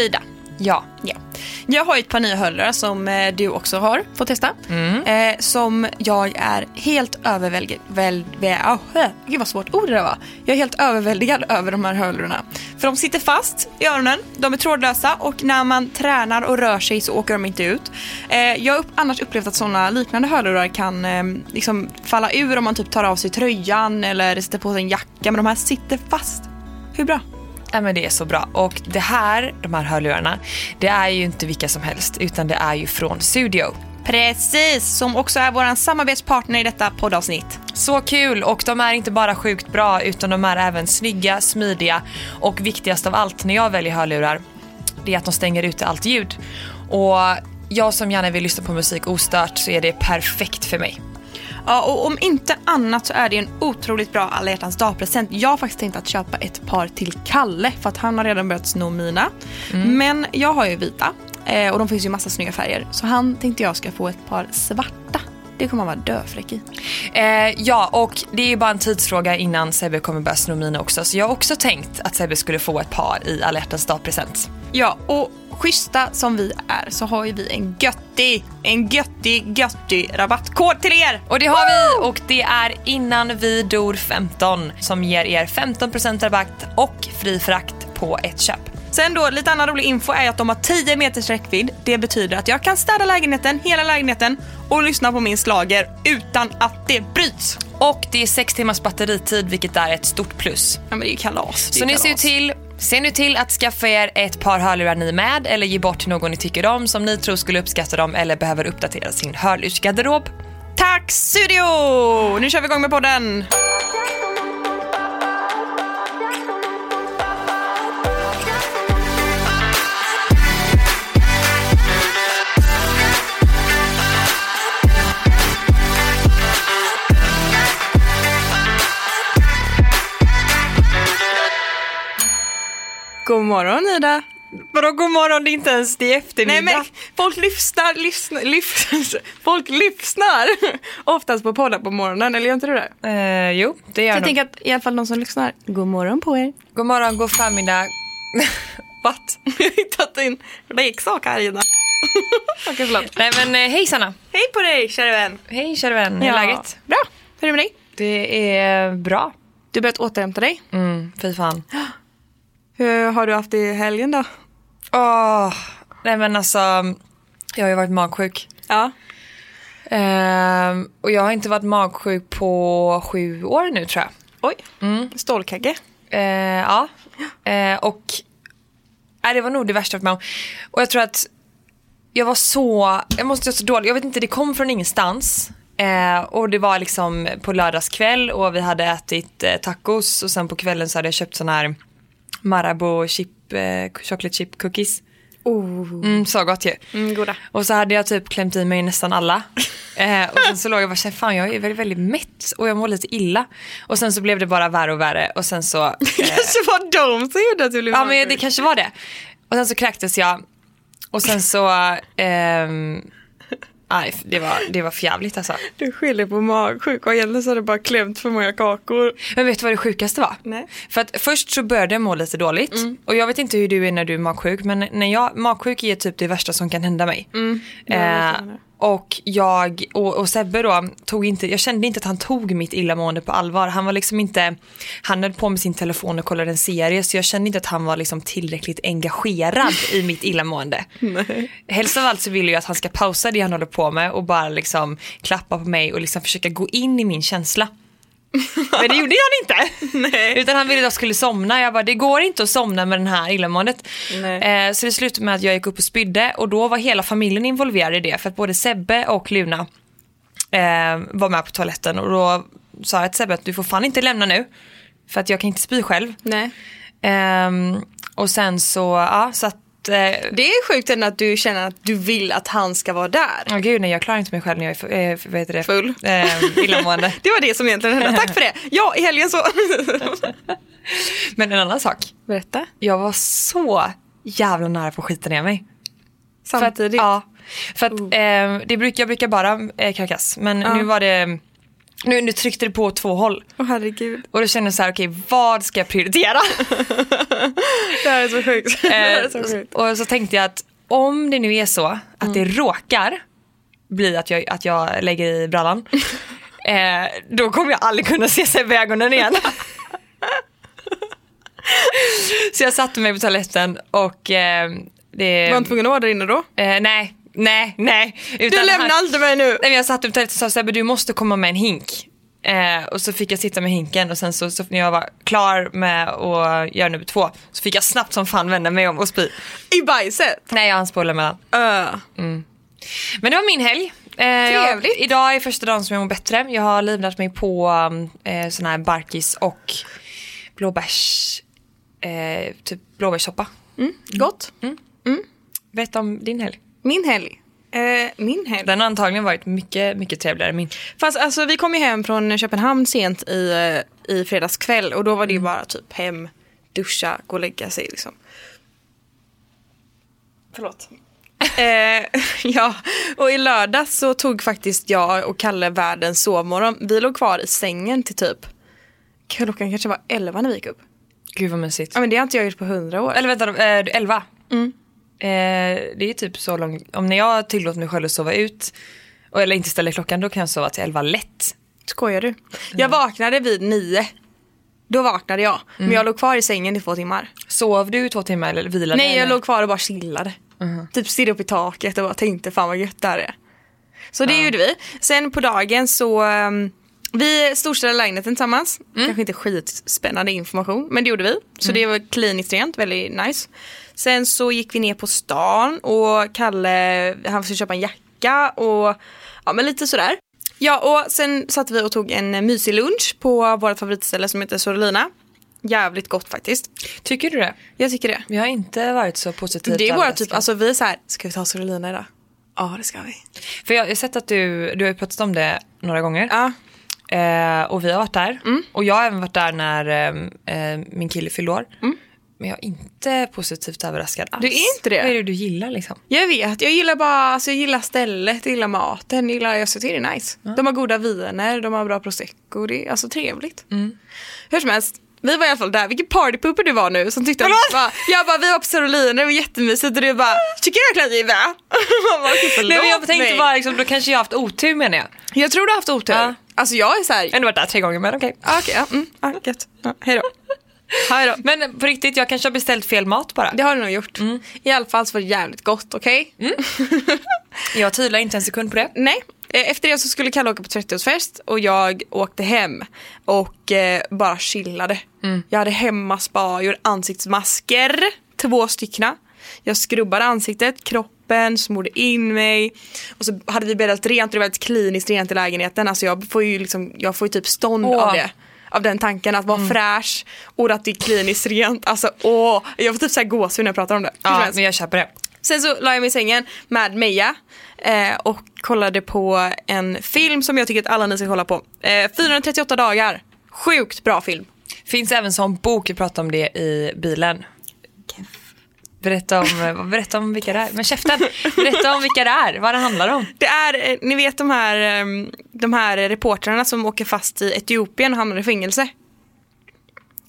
Ida. Ja. Ja. Jag har ett par nya hörlurar som eh, du också har fått testa. Mm. Eh, som jag är helt överväldigad... Väl, väl, oh, gud vad svårt ord det där var. Jag är helt överväldigad över de här hörlurarna. För de sitter fast i öronen, de är trådlösa och när man tränar och rör sig så åker de inte ut. Eh, jag har annars upplevt att sådana liknande hörlurar kan eh, liksom falla ur om man typ tar av sig tröjan eller sätter på sig en jacka. Men de här sitter fast. Hur bra? Ja, men det är så bra. Och det här, de här hörlurarna, det är ju inte vilka som helst utan det är ju från Studio. Precis, som också är vår samarbetspartner i detta poddavsnitt. Så kul! Och de är inte bara sjukt bra utan de är även snygga, smidiga och viktigast av allt när jag väljer hörlurar, det är att de stänger ute allt ljud. Och jag som gärna vill lyssna på musik ostört så är det perfekt för mig. Ja, och om inte annat så är det en otroligt bra alla hjärtans dag-present. Jag har faktiskt tänkt att köpa ett par till Kalle för att han har redan börjat sno mina. Men jag har ju vita eh, och de finns ju massa snygga färger. Så han tänkte jag ska få ett par svarta. Det kommer han vara döfräck i. Eh, ja, och det är bara en tidsfråga innan Sebbe kommer börja sno mina också. Så jag har också tänkt att Sebbe skulle få ett par i alla dag-present. Ja, och schyssta som vi är så har ju vi en göttig, en göttig, göttig rabattkod till er. Och det har vi och det är innan vi dor 15 som ger er 15% rabatt och fri frakt på ett köp. Sen då, lite annan rolig info är att de har 10 meters räckvidd. Det betyder att jag kan städa lägenheten, hela lägenheten och lyssna på min slager utan att det bryts. Och det är 6 timmars batteritid vilket är ett stort plus. Ja men det är ju kalas. Är Så ni kalas. ser ju till Se nu till att skaffa er ett par hörlurar ni med eller ge bort till någon ni tycker om som ni tror skulle uppskatta dem eller behöver uppdatera sin hörlursgarderob. Tack studio! Nu kör vi igång med podden. God morgon Ida. Vadå god morgon, det är inte ens det är eftermiddag. Nej men folk lyssnar, lyssnar, lyssnar, folk lyssnar oftast på poddar på morgonen, eller gör inte du det? Eh, jo, det gör Så jag nog. tänker att i alla fall de som lyssnar, god morgon på er. God morgon, god förmiddag. What? Jag har hittat en leksak här Ida. Okej förlåt. Nej men eh, hej Sanna. Hej på dig kära vän. Hej kära vän, hur är läget? Bra, hur är det med dig? Det är bra. Du har börjat återhämta dig. Mm, fy fan. Hur har du haft det i helgen då? Åh, nej men alltså, jag har ju varit magsjuk. Ja. Ehm, och jag har inte varit magsjuk på sju år nu tror jag. Oj, stålkagge. Eh, ja, Eh, och nej, det var nog det värsta jag varit med om. Och jag tror att jag var så, jag måste vara så dålig, jag vet inte, det kom från ingenstans. Eh, och det var liksom på lördagskväll och vi hade ätit eh, tacos och sen på kvällen så hade jag köpt sån här Marabou chip, eh, chocolate chip cookies. Oh. Mm, så gott ju. Mm, goda. Och så hade jag typ klämt i mig nästan alla. Eh, och sen så låg jag och bara fan jag är väldigt, väldigt mätt och jag mår lite illa. Och sen så blev det bara värre och värre och sen så... Eh, kanske var de som gjorde att du blev ja men det kanske var det. Och sen så kräktes jag. Och sen så... ehm, nej, det var, det var förjävligt alltså. Du skyller på magsjuk och egentligen så har du bara klämt för många kakor. Men vet du vad det sjukaste var? Nej. För att först så började jag må lite dåligt. Och jag vet inte hur du är när du är magsjuk. Men när jag, magsjuk är typ det värsta som kan hända mig. vet Eh. Och jag och, och Sebbe då tog inte, jag kände inte att han tog mitt illamående på allvar. Han var liksom inte, han höll på med sin telefon och kollade en serie så jag kände inte att han var liksom tillräckligt engagerad i mitt illamående. Helst av allt så vill jag att han ska pausa det han håller på med och bara liksom klappa på mig och liksom försöka gå in i min känsla. Men det gjorde han inte. Nej. Utan han ville att jag skulle somna. Jag bara, det går inte att somna med den här illamåendet. Eh, så det slutade med att jag gick upp och spydde och då var hela familjen involverad i det. För att både Sebbe och Luna eh, var med på toaletten och då sa jag till Sebbe att du får fan inte lämna nu. För att jag kan inte spy själv. Ehm, och sen så, ja så att, eh, Det är sjukt ändå att du känner att du vill att han ska vara där. åh gud nej jag klarar inte mig själv när jag är fu- eh, vad heter det? Full. Eh, illamående. Det var det som egentligen hände. Tack för det. Ja, i helgen så... Men en annan sak. Berätta. Jag var så jävla nära på att skita ner mig. Samtidigt. För att, ja, för att eh, det brukar, jag brukar bara eh, kräkas. Men Ja. nu var det Nu, nu tryckte det på åt två håll. Åh herregud. Och då kände jag så här, okej vad ska jag prioritera? Det här är så sjukt. Här är så Eh, sjukt. och så tänkte jag att om det nu är så att det råkar bli att jag, att jag lägger i brallan, eh, då kommer jag aldrig kunna se Sebbe i ögonen igen. så jag satte mig på toaletten och eh, det... Var han tvungen att vara där inne då? Eh, nej, nej, nej. Du Utan lämnar han- inte mig nu! Nej, jag satt upp och sa Sebbe du måste komma med en hink. Eh, och så fick jag sitta med hinken och sen så, så när jag var klar med att göra nummer två så fick jag snabbt som fan vända mig om och spy. I bajset? Nej jag hann spola mellan. Öh. Men det var min helg. Eh, jag, Trevligt. idag är första dagen som jag mår bättre. Jag har livnat mig på eh, sån här barkis och blåbärs, eh, typ blåbärssoppa. Gott. Berätta om din helg. Min helg. Eh, min helg. Den har antagligen varit mycket, mycket trevligare än min. Fast alltså vi kom ju hem från Köpenhamn sent i, eh, i fredags kväll och då var det ju bara typ hem, duscha, gå och lägga sig liksom. Förlåt. eh, ja, och i lördag så tog faktiskt jag och Kalle världens sovmorgon. Vi låg kvar i sängen till typ, klockan kanske var 11 när vi gick upp. Gud vad mysigt. Ja men det har inte jag gjort på 100 år. Eller vänta, eh, är 11? Eh, det är typ så långt. Om när jag tillåter mig själv att sova ut, och, eller inte ställer klockan, då kan jag sova till 11 lätt. Skojar du? Jag vaknade vid 9. Då vaknade jag. Men jag låg kvar i sängen i två timmar. Sov du i två timmar eller vilade? Nej, jag eller? låg kvar och bara chillade. Typ stirrade upp i taket och bara tänkte fan vad gött det här är. Så det gjorde vi. Sen på dagen så um, vi storstädade lägenheten tillsammans. Kanske inte skitspännande information men det gjorde vi. Så det var kliniskt rent, väldigt nice. Sen så gick vi ner på stan och Kalle han skulle köpa en jacka och ja men lite sådär. Ja och sen satt vi och tog en mysig lunch på vårt favoritställe som heter Sorolina. Jävligt gott faktiskt. Tycker du det? Jag tycker det. Vi har inte varit så positivt Det är våra typ, alltså vi är så här, ska vi ta Sorolina idag? Ja det ska vi. För jag jag har sett att du, du har ju pratat om det några gånger. Ja, Eh, och vi har varit där. Mm. Och jag har även varit där när eh, eh, min kille fyllde år. Mm. Men jag är inte positivt överraskad alls. Du är inte det? Vad är det du gillar liksom? jag vet, jag gillar bara, alltså jag gillar stället, jag gillar maten, jag gillar, jag tycker det är nice. De har goda viner, de har bra prosecco, det är alltså trevligt. Hur som helst, vi var i alla fall där, vilken partypooper du var nu som tyckte att, bara, jag bara vi var på Sorolina, det var jättemysigt och du bara, tycker du verkligen att det är bra? Man bara, "Okej, förlåt Nej, men jag tänkte mig." bara liksom, då kanske jag har haft otur menar jag. Jag tror du har haft otur. Ja. Alltså jag är såhär, Jag har ändå varit där tre gånger men okej. ah, okej, ja, mm, ah, gött. Ja, hej då. Hej. Men på riktigt, jag kanske har beställt fel mat bara. Det har du nog gjort. I alla fall så var det jävligt gott, okej? Jag tvivlar inte en sekund på det. Nej. Eh, Efter det så skulle Kalle åka på 30-årsfest och jag åkte hem och eh, bara chillade. Jag hade hemmaspa, gjorde ansiktsmasker, två styckna. Jag skrubbade ansiktet, kroppen, smorde in mig och så hade vi bäddat rent och det var väldigt kliniskt rent i lägenheten. Alltså jag får ju, liksom, jag får ju typ stånd Åh. av det. Av den tanken att vara fräsch och att det är kliniskt rent. Alltså åh, jag får typ såhär gåshud när jag pratar om det. Ja, men jag köper det. Sen så la jag mig i sängen med Meja eh, och kollade på en film som jag tycker att alla ni ska kolla på. Eh, 438 dagar. Sjukt bra film. Finns även som bok, vi pratade om det i bilen. Berätta om, berätta om vilka det är. Men käften! Berätta om vilka det är, vad det handlar om. Det är, eh, ni vet de här, eh, de här reportrarna som åker fast i Etiopien och hamnar i fängelse.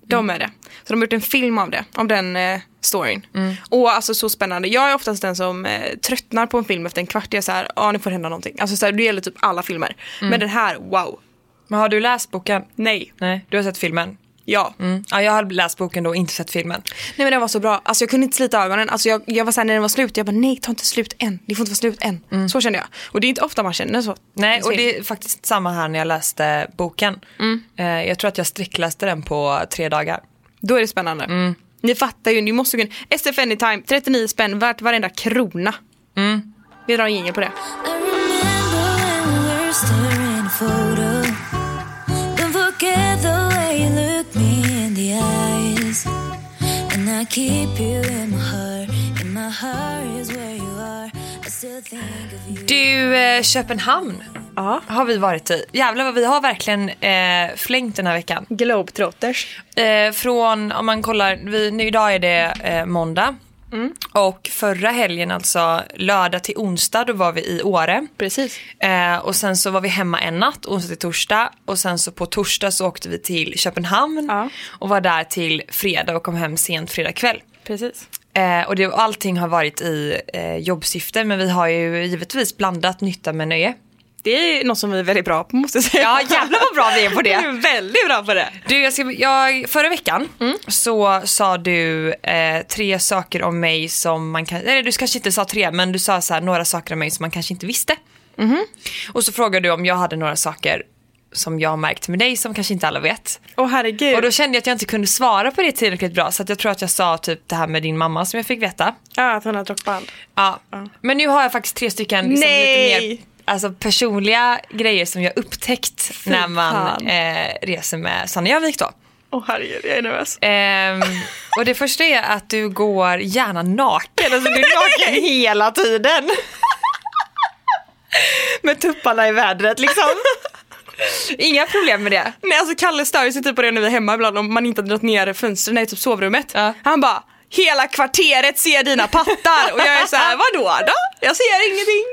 De är det. Så de har gjort en film av det, om den eh, storyn. Och alltså så spännande. Jag är oftast den som eh, tröttnar på en film efter en kvart. Jag är så här, ja nu får det hända någonting. Alltså så här, det gäller typ alla filmer. Men den här, wow. Men har du läst boken? Nej. Nej, du har sett filmen? Ja. Mm. Ja, jag har läst boken då och inte sett filmen. Nej men den var så bra. Alltså jag kunde inte slita ögonen. Alltså jag, jag var såhär när den var slut, jag bara nej ta inte slut än. Det får inte vara slut än. Så kände jag. Och det är inte ofta man känner så. Nej, och det är faktiskt samma här när jag läste boken. Eh, jag tror att jag sträckläste den på tre dagar. Då är det spännande. Ni fattar ju, ni måste gå in. SF Anytime, 39 spänn, värt varenda krona. Vi drar en jingel på det. I keep you in my heart. And my heart is where you are. I still think of you. Du, eh, Köpenhamn Ja. har vi varit i. Jävlar vad vi har verkligen eh, flängt den här veckan. Globetrotters. Eh, från, om man kollar, vi, nu, idag är det eh, måndag. Och förra helgen, alltså lördag till onsdag, då var vi i Åre. Precis. Eh, och sen så var vi hemma en natt, onsdag till torsdag. Och sen så på torsdag så åkte vi till Köpenhamn Ja. och var där till fredag och kom hem sent fredag kväll. Precis. Eh, och det, allting har varit i eh, jobbsyfte men vi har ju givetvis blandat nytta med nöje. Det är något som vi är väldigt bra på måste jag säga. Ja jävlar vad bra vi är på Vi det. är väldigt bra på det. Du, jag ska, jag, förra veckan så sa du eh, tre saker om mig som man kan, eller du kanske inte sa tre men du sa så här, några saker om mig som man kanske inte visste. Och så frågade du om jag hade några saker som jag har märkt med dig som kanske inte alla vet. Åh herregud. Och då kände jag att jag inte kunde svara på det tillräckligt bra så att jag tror att jag sa typ det här med din mamma som jag fick veta. Ja, att hon har droppband. Ja. Men nu har jag faktiskt tre stycken liksom, Nej! lite mer alltså, personliga grejer som jag upptäckt när man eh, reser med Sanna Jövik då. Åh herregud, jag är nervös. Ehm, och det första är att du går gärna naken, alltså du är naken hela tiden. Med tupparna i vädret liksom. Inga problem med det. Nej alltså Kalle stör sig typ på det när vi är hemma ibland om man inte har dragit ner fönstren i typ sovrummet. Ja. Han bara Hela kvarteret ser dina pattar och jag är så här, vadå då? Jag ser ingenting.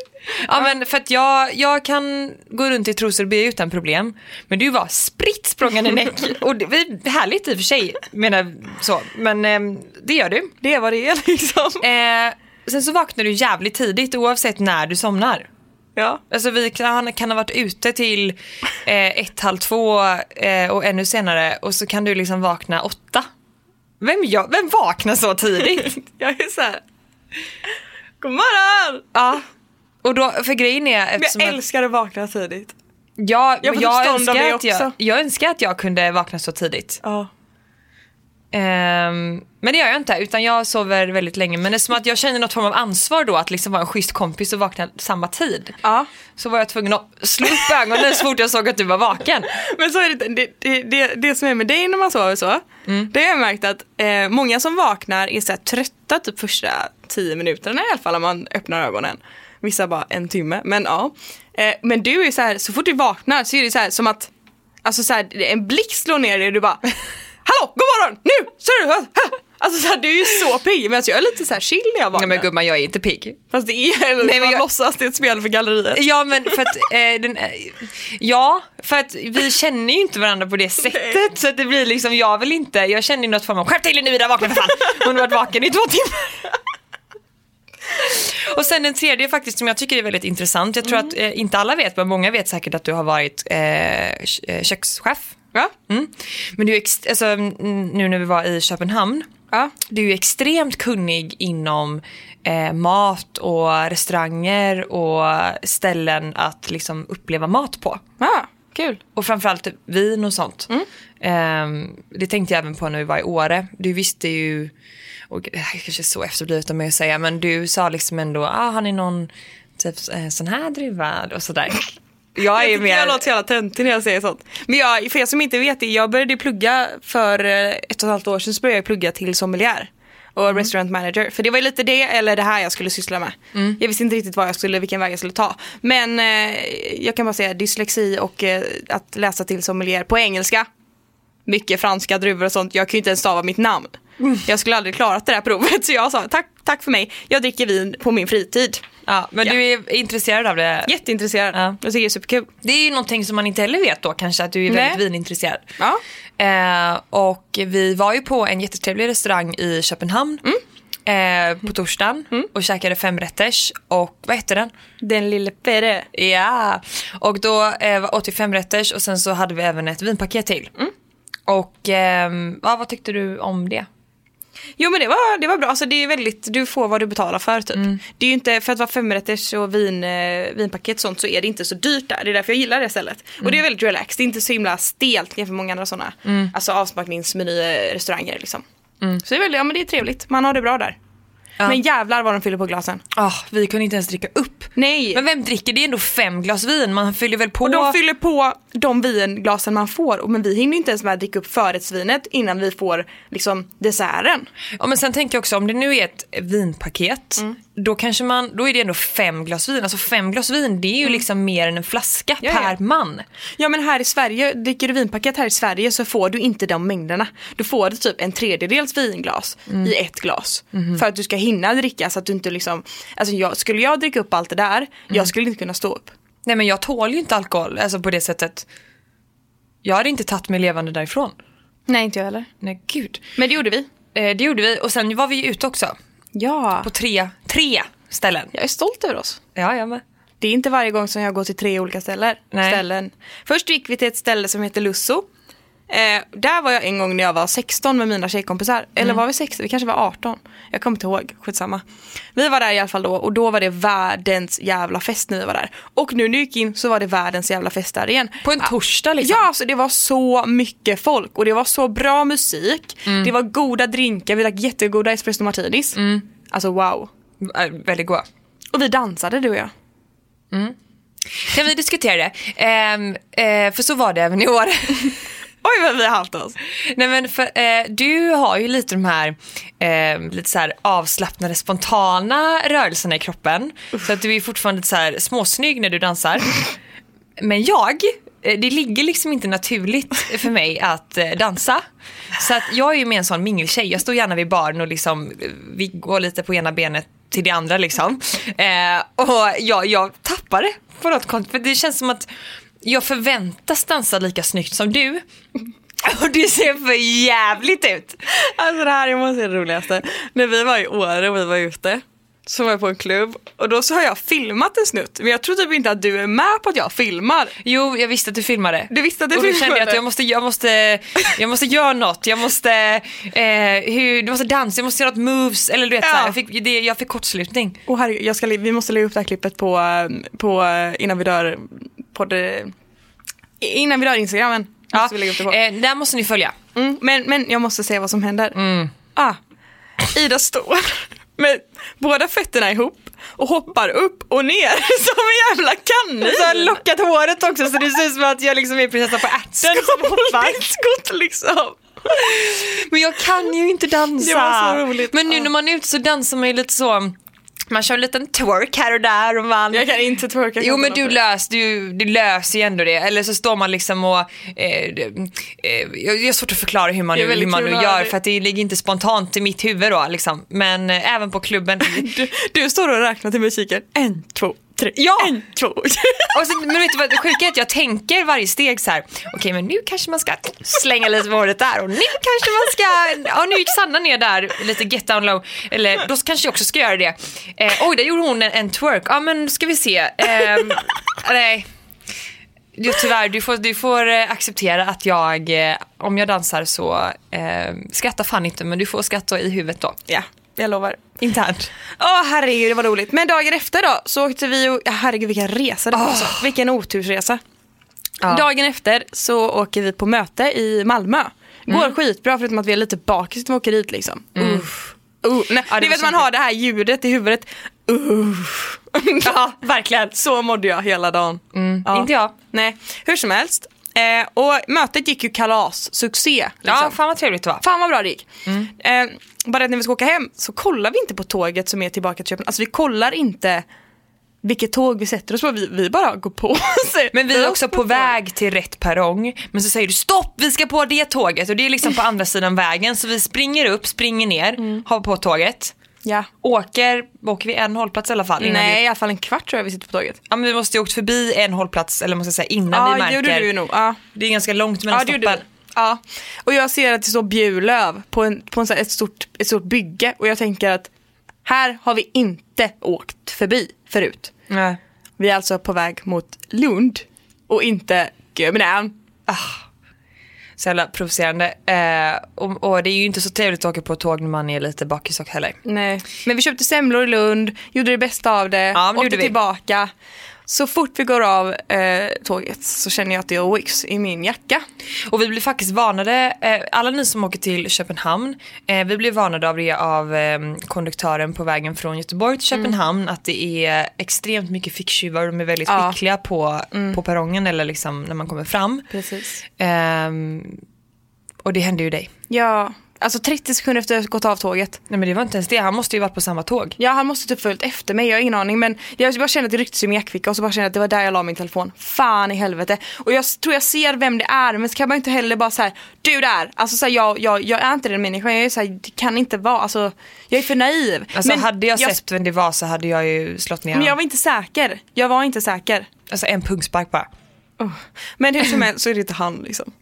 Ja men för att jag, jag kan gå runt i trosor och be utan problem. Men du var spritt språngande näck. Och det är härligt i och för sig, menar så. Men ehm, det gör du. Det är vad det är liksom. Eh, sen så vaknar du jävligt tidigt oavsett när du somnar. Ja. Alltså vi kan, kan ha varit ute till eh, ett, halv två eh, och ännu senare och så kan du liksom vakna åtta. Vem, jag, vem vaknar så tidigt? Jag är så här. God morgon! ja. Och då, för grejen är eftersom jag älskar att vakna tidigt. ja, jag jag, typ av önskar att jag, jag önskar att jag kunde vakna så tidigt. Ja. Ehm, men det gör jag inte utan jag sover väldigt länge. Men det är som att jag känner något form av ansvar då att liksom vara en schysst kompis och vakna samma tid. Ja. Så var jag tvungen att slå upp ögonen så fort jag såg att du var vaken. Men så är det, det, det, det, det som är med dig när man sover så, det har jag märkt att eh, många som vaknar är så trötta typ första tio minuterna i alla fall om man öppnar ögonen. Vissa bara en timme, men ja. Eh, men du är så här, så fort du vaknar så är det så här som att, alltså så här, en blick slår ner dig och du bara Hallå, god morgon, nu, ser du? Alltså så här, du är ju så pigg, men alltså, jag är lite så här chill när jag vaknar. Nej men gumman jag är inte pigg. Fast det är, eller men man jag- låtsas det är ett spel för galleriet. Ja men för att, eh, den, eh, ja för att vi känner ju inte varandra på det sättet så att det blir liksom, jag vill inte, jag känner ju något form av skärp till dig nu Ida, vakna för fan. Hon har varit vaken i två timmar. Och sen den tredje faktiskt som jag tycker är väldigt intressant, jag tror att eh, inte alla vet men många vet säkert att du har varit eh, eh, kökschef. Ja. Mm. Men du är alltså, mm, nu när vi var i Köpenhamn, Ja. du är ju extremt kunnig inom eh, mat och restauranger och ställen att liksom uppleva mat på. Ah, kul. Och framförallt typ vin och sånt. Ehm, det tänkte jag även på när vi var i Åre. Du visste ju, och det här är kanske är så efterblivet av mig att säga, men du sa liksom ändå, ah, har ni någon typ eh, sån här druva och sådär. Jag är Jag, mer... jag låter så jävla töntig när jag säger sånt. Men jag, för er som inte vet det, jag började plugga för eh, ett och ett halvt år sedan så började jag plugga till sommelier och restaurant manager. För det var ju lite det eller det här jag skulle syssla med. Jag visste inte riktigt vad jag skulle, vilken väg jag skulle ta. Men eh, jag kan bara säga dyslexi och eh, att läsa till sommelier på engelska. Mycket franska druvor och sånt. Jag kan ju inte ens stava mitt namn. Jag skulle aldrig klarat det där provet så jag sa tack, tack för mig. Jag dricker vin på min fritid. Ja, men Ja. du är intresserad av det? Jätteintresserad. Ja. Jag tycker det är superkul. Det är ju någonting som man inte heller vet då kanske, att du är väldigt Nej. vinintresserad. Ja. Eh, och vi var ju på en jättetrevlig restaurang i Köpenhamn eh, på torsdagen och käkade femrätters och vad hette den? Den lille Pere. Ja, och då eh, åt vi femrätters och sen så hade vi även ett vinpaket till. Och ehm, ja, vad tyckte du om det? Jo men det var, det var bra, alltså det är väldigt, du får vad du betalar för typ. Det är ju inte, för att vara femrätters och vin, eh, vinpaket sånt så är det inte så dyrt där. Det är därför jag gillar det stället. Och det är väldigt relaxed, det är inte så himla stelt jämfört med många andra sådana. Alltså avsmakningsmeny restauranger liksom. Så det är väldigt, ja men det är trevligt, man har det bra där. Ja. Men jävlar vad de fyller på glasen. Ah, vi kunde inte ens dricka upp. Nej! Men vem dricker? Det är ändå fem glas vin, man fyller väl på. och de fyller på de vinglasen man får, men vi hinner inte ens med att dricka upp förrättsvinet innan vi får liksom desserten. Ja, men sen tänker jag också om det nu är ett vinpaket då kanske man, då är det ändå fem glas vin. Alltså fem glas vin det är ju liksom mer än en flaska Mm. Ja, ja. per man. Ja men här i Sverige, dricker du vinpaket här i Sverige så får du inte de mängderna. Du får det typ en tredjedels vinglas i ett glas. För att du ska hinna dricka så att du inte liksom, alltså jag, skulle jag dricka upp allt det där, jag skulle inte kunna stå upp. Nej men jag tål ju inte alkohol, alltså på det sättet. Jag hade inte tagit mig levande därifrån. Nej inte jag heller. Nej gud. Men det gjorde vi. Eh, det gjorde vi och sen var vi ju ute också. Ja. På tre, tre ställen. Jag är stolt över oss. Ja, jag med. Det är inte varje gång som jag går till tre olika ställen. Nej. ställen. Först gick vi till ett ställe som heter Lusso. Eh, där var jag en gång när jag var 16 med mina tjejkompisar. Eller var vi 16? Vi kanske var 18. Jag kommer inte ihåg, skitsamma. Vi var där i alla fall då och då var det världens jävla fest när vi var där. Och nu när jag gick in så var det världens jävla fest där igen. På en torsdag liksom. Ja, alltså det var så mycket folk och det var så bra musik. Det var goda drinkar, vi drack jättegoda espresso martinis. Alltså wow. Äh, väldigt goda. Och vi dansade du och jag. Kan vi diskutera det? Ehm, eh, för så var det även i år. Oj vad vi har haft oss. Nej men för, eh, du har ju lite de här, eh, lite så här avslappnade spontana rörelserna i kroppen. Så att du är fortfarande så här småsnygg när du dansar. Men jag, eh, det ligger liksom inte naturligt för mig att eh, dansa. Så att jag är ju med en sån mingeltjej. Jag står gärna vid baren och liksom, eh, vi går lite på ena benet till det andra liksom. Eh, och jag, jag tappar det på något konstigt. För det känns som att jag förväntas dansa lika snyggt som du. Och det ser för jävligt ut. Alltså det här är måste det roligaste. När vi var i Åre och vi var ute så var jag på en klubb och då så har jag filmat en snutt men jag tror typ inte att du är med på att jag filmar. Jo, jag visste att du filmade. Du visste att du och då filmade? kände jag att jag måste, jag måste, jag måste göra något. Jag måste, eh, hur, du måste dansa, jag måste göra något moves. Eller du vet, Ja. så här, jag, fick, det, jag fick kortslutning. Och herregud, jag ska, vi måste lägga upp det här klippet på, eh, på eh, innan vi dör på det, innan vi dör Instagramen. Måste vi lägga upp det på. eh, där måste ni följa. Mm, men, men jag måste se vad som händer. Ah, Ida står med båda fötterna ihop och hoppar upp och ner som en jävla kanin. Så har lockat håret också så det ser ut som att jag liksom är prinsessa på ärten som hoppar. Skott liksom. Men jag kan ju inte dansa. Men nu Ja. när man är ute så dansar man ju lite så, man kör en liten twerk här och där och man Jag kan inte twerka. Jo men du, lös, du, du löser ju ändå det. Eller så står man liksom och... Eh, eh, jag har svårt att förklara hur man, nu, hur man nu gör för att det ligger inte spontant i mitt huvud då. Liksom. Men eh, även på klubben. Du, du står och räknar till musiken. En, två, tre. Ja! En, två. och så, men vet du vad det sjuka är? Att jag tänker varje steg så här. Okej men nu kanske man ska slänga lite med håret där och nu kanske man ska... Ja nu gick Sanna ner där lite get down low. Eller då kanske jag också ska göra det. Eh, oj där gjorde hon en, en twerk. Ja men ska vi se. Ehm, nej. Jo, tyvärr, du får, du får eh, acceptera att jag, eh, om jag dansar så eh, skrattar fan inte, men du får skratta i huvudet då. Ja, jag lovar. Internt. Åh herregud det var roligt. Men dagen efter då så åkte vi och, ja, herregud vilken resa det var. alltså. Vilken otursresa. Ja. Dagen efter så åker vi på möte i Malmö. Går skitbra förutom att vi är lite bakis när vi åker dit liksom. Uff. Uh, nej, Ja, det vet man har det här ljudet i huvudet. Uff. ja, verkligen. Så mådde jag hela dagen. Ja. Inte jag. Nej, hur som helst. Eh, och mötet gick ju kalas, succé. Liksom. Ja, fan vad trevligt det var. Fan vad bra det gick. Eh, bara att när vi ska åka hem så kollar vi inte på tåget som är tillbaka till Köpenhamn. Alltså vi kollar inte vilket tåg vi sätter oss på. Vi, vi bara går på. Men vi är också på väg till rätt perrong, men så säger du stopp, vi ska på det tåget och det är liksom på andra sidan vägen så vi springer upp, springer ner, hoppar på tåget, Ja. åker, åker vi en hållplats i alla fall? Nej, Vi, i alla fall en kvart tror jag vi sitter på tåget. ja, men vi måste ju åkt förbi en hållplats, eller måste jag säga innan vi Ja, märker. det gjorde du nog. Ja. Det är ganska långt mellan Ja, stoppen. Ja. Och jag ser att det står Bjurlöv på, en, på en, så här, ett, stort, ett stort bygge och jag tänker att här har vi inte åkt förbi förut. Nej. Vi är alltså på väg mot Lund och inte Köpenhamn. Så jävla provocerande. Eh, och, och det är ju inte så trevligt att åka på tåg när man är lite bakis och heller. Nej. Men vi köpte semlor i Lund, gjorde det bästa av det, Ja, åkte gjorde vi. tillbaka. Så fort vi går av eh, tåget så känner jag att det är Wix i min jacka. Och vi blir faktiskt varnade, eh, alla ni som åker till Köpenhamn, eh, vi blir varnade av det av eh, konduktören på vägen från Göteborg till Köpenhamn att det är extremt mycket ficktjuvar och de är väldigt Ja. skickliga på, på perrongen eller liksom när man kommer fram. Precis. Ehm, och det hände ju dig. Ja, Alltså 30 sekunder efter att jag gått av tåget. Nej men det var inte ens det, han måste ju varit på samma tåg. Ja han måste typ följt efter mig, jag har ingen aning men jag bara kände att det rycktes i min jackficka och så bara kände jag att det var där jag la min telefon. Fan i helvete. Och jag tror jag ser vem det är men så kan man inte heller bara säga du där. Alltså så här, jag, jag, jag är inte den människan, jag är så här, det kan inte vara, alltså jag är för naiv. Alltså men hade jag sett vem det var så hade jag ju slått ner Men jag var inte säker. Jag var inte säker. Alltså en pungspark bara. Oh. Men hur som helst så är det inte han liksom.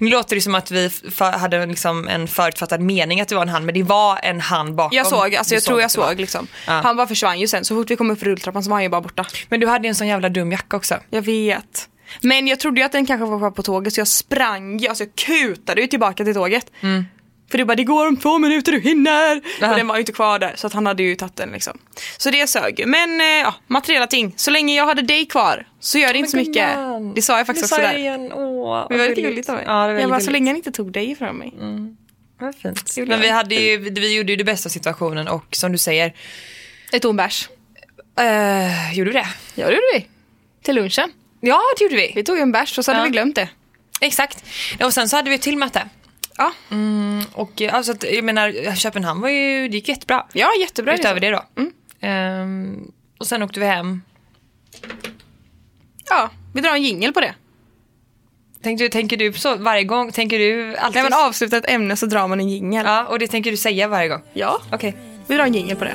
Nu låter det som att vi hade liksom en förutfattad mening att det var en han, men det var en han bakom. Jag såg, alltså jag tror jag såg liksom. Ja. Han bara försvann ju sen, så fort vi kom upp för rulltrappan så var han ju bara borta. Men du hade en sån jävla dum jacka också. Jag vet. Men jag trodde ju att den kanske var kvar på tåget så jag sprang ju, alltså jag kutade ju tillbaka till tåget. För det bara, det går om två minuter, du hinner! Ja. Och den var ju inte kvar där så att han hade ju tagit den liksom. Så det sög ju. Men eh, ja, materiella ting. Så länge jag hade dig kvar så gör det inte så mycket. Det sa jag faktiskt också där. igen. Åh, Det var lite gulligt av mig. Ja, det jag bara, så länge han inte tog dig ifrån mig. Vad fint. Men vi, hade ju, vi gjorde ju det bästa av situationen och som du säger, Ett ton bärs. uh, gjorde vi det? Ja det gjorde vi. Till lunchen. Ja, det gjorde vi. Vi tog en bärs och så hade Ja. vi glömt det. Exakt. Och sen så hade vi ett till möte. Ja, Och eh, alltså, att, jag menar, Köpenhamn var ju, det gick jättebra. ja jättebra. Utöver liksom. det då. Ehm, och sen åkte vi hem. Ja, vi drar en jingel på det. Tänkte, tänker du så varje gång? Tänker du alltid? När man avslutar ett ämne så drar man en jingel. Ja, och det tänker du säga varje gång? Ja, Okej. vi drar en jingel på det.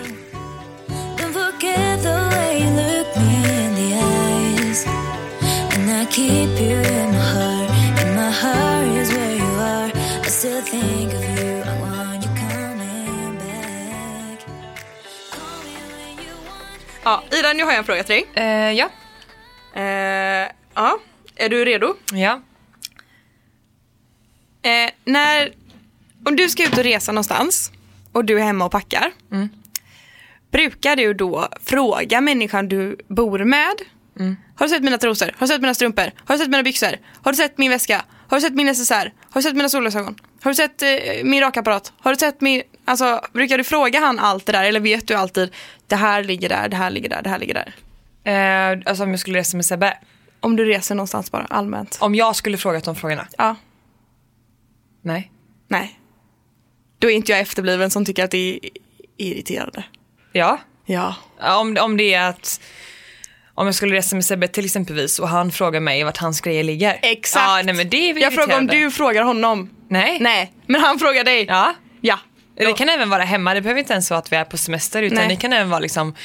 I keep you in my heart. And my heart is where Ja, Ida, nu har jag en fråga till dig. Eh, ja. Eh, ja, är du redo? Ja. Eh, när, om du ska ut och resa någonstans och du är hemma och packar. Brukar du då fråga människan du bor med? Har du sett mina trosor? Har du sett mina strumpor? Har du sett mina byxor? Har du sett min väska? Har du sett min necessär? Har du sett mina solglasögon? Har du sett eh, min rakapparat? Har du sett min... Alltså, brukar du fråga han allt det där eller vet du alltid det här ligger där, det här ligger där, det här ligger där? Eh, alltså om jag skulle resa med Sebbe. Om du reser någonstans bara, allmänt. Om jag skulle frågat de frågorna? Ja, Nej. nej. Då är inte jag efterbliven som tycker att det är irriterande. Ja. Ja. Om, om det är att om jag skulle resa med Sebbe till exempelvis och han frågar mig vart hans grejer ligger. Exakt. Ja, nej, men det är Jag frågar om du frågar honom. Nej. Nej, men han frågar dig. Ja. Ja. Det kan även vara hemma, det behöver inte ens vara att vi är på semester utan Nej. det kan även vara liksom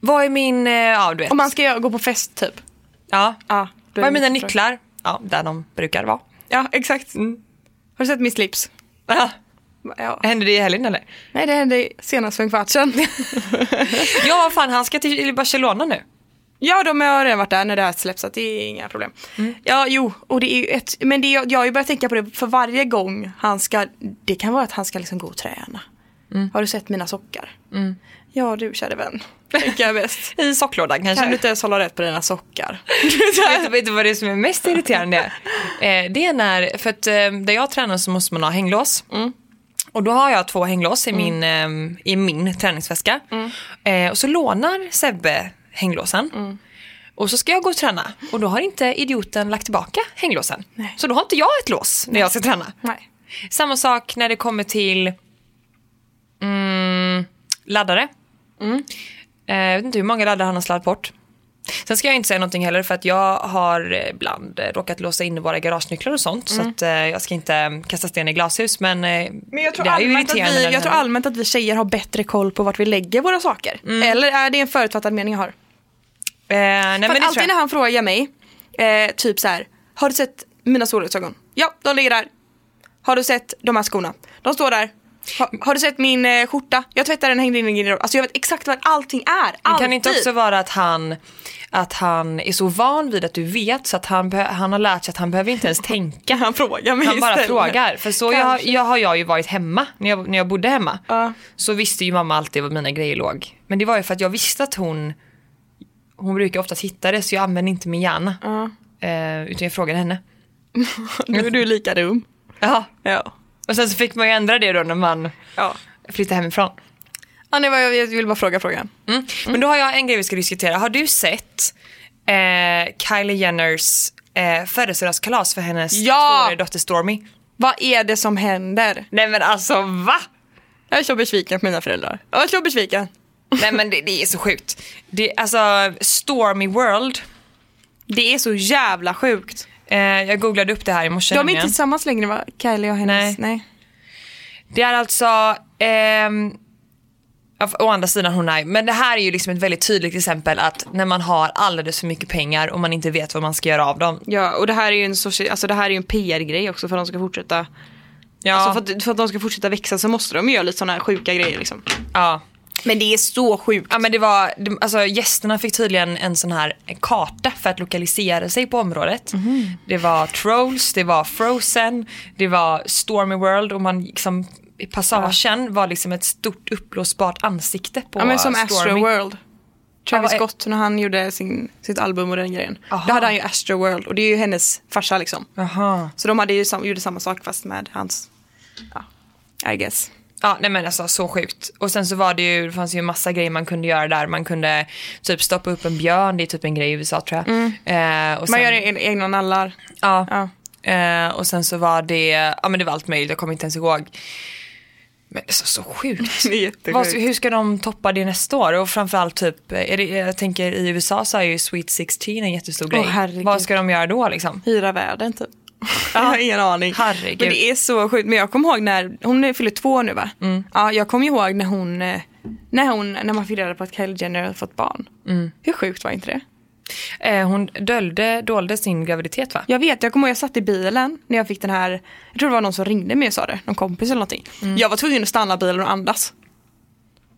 Vad är min, eh, ja du vet. Om man ska gå på fest typ. Ja. Ja, då Vad är mina nycklar? Ja, där de brukar vara. Ja, exakt. Mm. Har du sett min slips? Ja. Ja. Hände det i helgen eller? Nej, det hände senast för en kvart sedan. Ja, vad fan, han ska till Barcelona nu. Ja, de har redan varit där när det här släpps, så det är inga problem. Mm. Ja, jo, och det är ju ett, men det är, jag har ju börjat tänka på det för varje gång han ska, det kan vara att han ska liksom gå och träna. Mm. Har du sett mina sockar? Ja, du kära vän. Tänker jag bäst. I socklådan kanske. Kan du inte ens hålla rätt på dina sockar? vet, vet du vad det är som är mest irriterande? Eh, det är när, för att eh, där jag tränar så måste man ha hänglås. Och då har jag två hänglås i min, eh, i min träningsväska. Eh, och så lånar Sebbe hänglåsen. Och så ska jag gå och träna och då har inte idioten lagt tillbaka hänglåsen. Nej. Så då har inte jag ett lås när jag ska träna. Nej. Samma sak när det kommer till mm, laddare. Eh, Jag vet inte hur många laddare han har sladdat bort. Sen ska jag inte säga någonting heller för att jag har eh, ibland eh, råkat låsa in våra garagenycklar och sånt. Så att, eh, jag ska inte eh, kasta sten i glashus men, Men jag tror, det är allmänt att, vi, jag tror allmänt att vi tjejer har bättre koll på vart vi lägger våra saker. Eller är det en förutfattad mening jag har? Eh, nej, men det alltid när han frågar mig, eh, typ så här, har du sett mina solglasögon? Ja, de ligger där. Har du sett de här skorna? De står där. Ha, har du sett min eh, skjorta? Jag tvättade den, hängde in i en garderob. Alltså jag vet exakt vad allting är. Det Alltid. kan inte också vara att han, att han är så van vid att du vet så att han, han har lärt sig att han behöver inte ens tänka. Han frågar mig Han bara istället. frågar. För så jag, jag har jag ju varit hemma, när jag, när jag bodde hemma. Ja. Så visste ju mamma alltid var mina grejer låg. Men det var ju för att jag visste att hon, hon brukar oftast hitta det så jag använde inte min hjärna. Ja. Eh, utan jag frågade henne. Nu är du lika dum. Ja. Ja. Och sen så fick man ju ändra det då när man Ja. flyttade hemifrån. Ja, nej, jag vill bara fråga frågan. Mm. Men då har jag en grej vi ska diskutera. Har du sett eh, Kylie Jenners eh, födelsedagskalas för hennes Ja! tvååriga dotter Stormy? Vad är det som händer? Nej men alltså va? Jag är så besviken på mina föräldrar. Jag är så besviken. Nej men det, det är så sjukt. Det, alltså Stormy World. Det är så jävla sjukt. Eh, jag googlade upp det här i morse. De är inte tillsammans längre va? Kylie och hennes... Nej. Det är alltså, ja, å andra sidan hon är, men det här är ju liksom ett väldigt tydligt exempel att när man har alldeles för mycket pengar och man inte vet vad man ska göra av dem. Ja, och det här är ju en, sorts, alltså det här är ju en PR-grej också för att de ska fortsätta Ja, Alltså för, att, för att de ska fortsätta växa så måste de göra lite sådana här sjuka grejer liksom. ja. Men det är så sjukt. Ja men det var, alltså gästerna fick tydligen en sån här karta för att lokalisera sig på området. Det var Trolls, det var Frozen, det var Stormy World och man liksom i passagen var liksom ett stort uppblåsbart ansikte på Ja men som Stormy. Astro World. Travis Ja, Scott när han gjorde sin, sitt album och den grejen. Aha. Då hade han ju Astro World och det är ju hennes farsa liksom. Jaha. Så de hade ju gjorde samma sak fast med hans, ja, I guess. Ja nej men alltså så sjukt. Och sen så var det ju, det fanns ju massa grejer man kunde göra där. Man kunde typ stoppa upp en björn, det är typ en grej i USA tror jag. Eh, och sen, Man gör egna nallar. Ja. Ja. Eh, och sen så var det, ja men det var allt möjligt, jag kommer inte ens ihåg. Men är så, så sjukt. Vad, hur ska de toppa det nästa år? Och framförallt typ, är det, jag tänker i USA så är ju Sweet 16 en jättestor grej. herregud. Vad ska de göra då liksom? Hyra världen typ. Jag har ingen aning. Herregud. Men det är så sjukt. Men jag kommer ihåg när, hon fyller två nu va? Ja, jag kommer ihåg när hon, eh, när hon, när man fick reda på att Kylie Jenner hade fått barn. Hur sjukt var inte det? Eh, hon dölde, dolde sin graviditet va? Jag vet, jag kommer ihåg jag satt i bilen när jag fick den här, jag tror det var någon som ringde mig och sa det, någon kompis eller någonting. Jag var tvungen att stanna bilen och andas.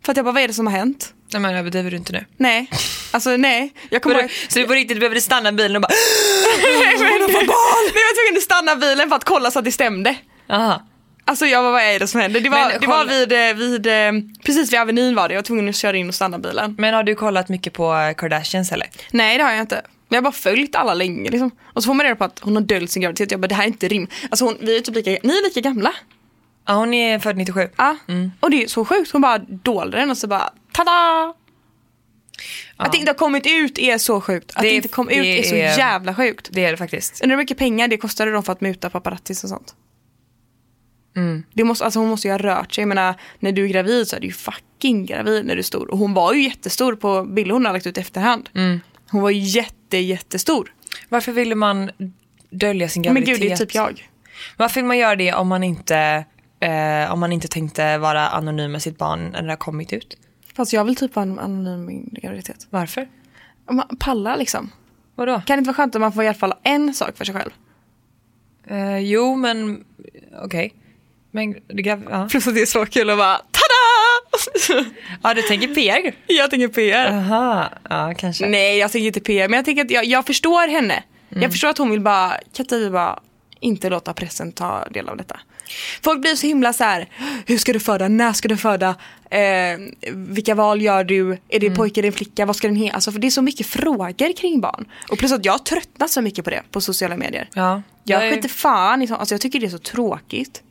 För att jag bara, vad är det som har hänt? Nej men överdriver du inte nu? Nej, alltså nej. Jag kommer ihåg, Så du på riktigt behövde stanna bilen och bara Nej, men, nej, jag var tvungen att stanna bilen för att kolla så att det stämde. Aha. Alltså jag bara, vad är det som händer? Det var, Men det var vid, eh, vid, eh, precis vid Avenyn var det, jag var tvungen att köra in och stanna bilen. Men har du kollat mycket på Kardashians eller? Nej det har jag inte. Men jag har bara följt alla länge liksom. Och så får man reda på att hon har döljt sin graviditet. Jag bara, det här är inte rim. Alltså hon, vi är typ lika, ni är lika gamla. Ja hon är född 97. Ja. Och det är så sjukt, hon bara dolde den och så bara, tada! Att det inte har kommit ut är så sjukt. Att det, Det- inte kom ut det är så är- jävla sjukt. Det är det faktiskt. Undrar hur mycket pengar det kostade dem för att muta paparazzis och sånt. Det måste, alltså hon måste ju ha rört sig. Jag menar, när du är gravid så är du ju fucking gravid när du är stor. Och hon var ju jättestor på bilder hon har lagt ut efterhand. Hon var ju jätte, jättestor. Varför ville man dölja sin Men graviditet? gud, det är typ jag. Varför vill man göra det om man inte, eh, om man inte tänkte vara anonym med sitt barn när det har kommit ut? Fast jag vill typ vara en anonym graviditet. Varför? Man pallar liksom. Vadå? Kan det inte vara skönt om man får i alla fall en sak för sig själv? Eh, jo, men okej. Men det grav- ja. Plus att det är så kul att bara tada! ja, du tänker PR? jag tänker PR. Aha, ja kanske. Nej, jag tänker inte PR. Men jag tänker att jag, jag förstår henne. Jag förstår att hon vill bara, kan inte vi bara inte låta pressen ta del av detta. Folk blir så himla så här, hur ska du föda, när ska du föda, eh, vilka val gör du, är det pojke eller en flicka, vad ska den heta? Alltså för det är så mycket frågor kring barn. Och plus att jag tröttnar så mycket på det på sociala medier. Ja. Jag är- skiter fan sånt, alltså jag tycker det är så tråkigt.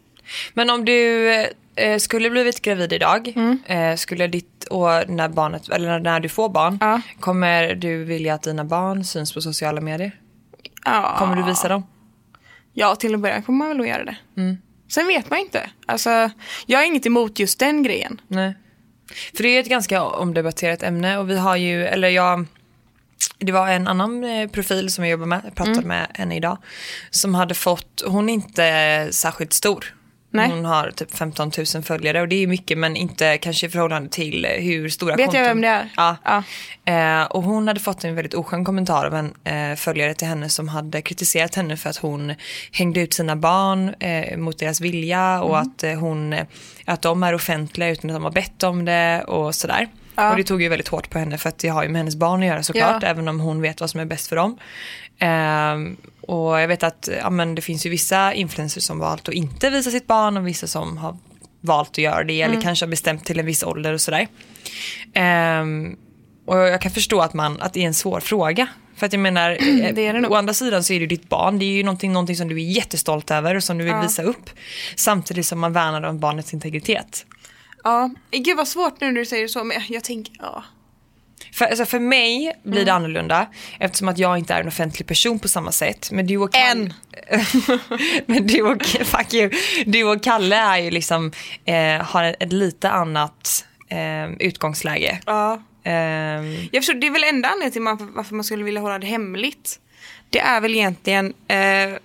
Men om du eh, skulle blivit gravid idag, Mm. eh, skulle ditt, och när barnet, eller när, när du får barn, Ja. kommer du vilja att dina barn syns på sociala medier? Ja. Kommer du visa dem? Ja, till en början kommer man väl att göra det. Sen vet man inte. Alltså, jag har inget emot just den grejen. Nej. För det är ett ganska omdebatterat ämne och vi har ju, eller jag, det var en annan eh, profil som jag jobbar med, jag pratade med henne idag, som hade fått, hon är inte särskilt stor. Nej. Hon har typ 15 000 följare och det är mycket men inte kanske i förhållande till eh, hur stora Vet konton. jag vem det är? Ja. Ja. Eh, och hon hade fått en väldigt oskön kommentar av en eh, följare till henne som hade kritiserat henne för att hon hängde ut sina barn eh, mot deras vilja och Mm. att, eh, hon, att de är offentliga utan att de har bett om det och sådär. Ja. Och det tog ju väldigt hårt på henne för att det har ju med hennes barn att göra såklart Ja. även om hon vet vad som är bäst för dem. Ehm, och jag vet att ja, men det finns ju vissa influencers som valt att inte visa sitt barn och vissa som har valt att göra det Mm. eller kanske har bestämt till en viss ålder och sådär. Ehm, och jag kan förstå att, man, att det är en svår fråga. För att jag menar, eh, det det nog. å andra sidan så är det ditt barn. Det är ju någonting, någonting som du är jättestolt över och som du vill Ja. visa upp. Samtidigt som man värnar om barnets integritet. Ja, gud vad svårt nu när du säger så, men jag tänker, ja. För, alltså för mig blir det annorlunda eftersom att jag inte är en offentlig person på samma sätt. Men du och Kalle, men du och, fuck you. Du och Kalle är ju liksom, eh, har ett, ett lite annat eh, utgångsläge. Ja. Ehm, Jag förstår, det är väl enda anledningen till man- varför man skulle vilja hålla det hemligt. Det är väl egentligen eh,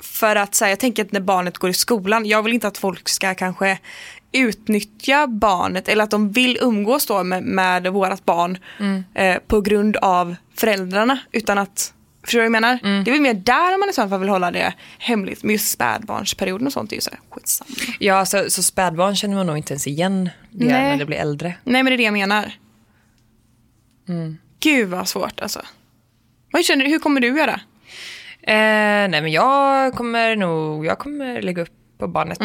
för att säga, jag tänker att när barnet går i skolan, jag vill inte att folk ska kanske utnyttja barnet eller att de vill umgås då med, med vårat barn eh, på grund av föräldrarna utan att Förstår du vad jag menar? Det är väl mer där man i så fall vill hålla det hemligt. Men just spädbarnsperioden och sånt är ju så här, skitsamma. ja, så, så spädbarn känner man nog inte ens igen det Nej. när det blir äldre. Nej men det är det jag menar. Gud vad svårt alltså. Vad känner hur kommer du göra? Eh, nej men jag kommer nog, jag kommer lägga upp på barnet.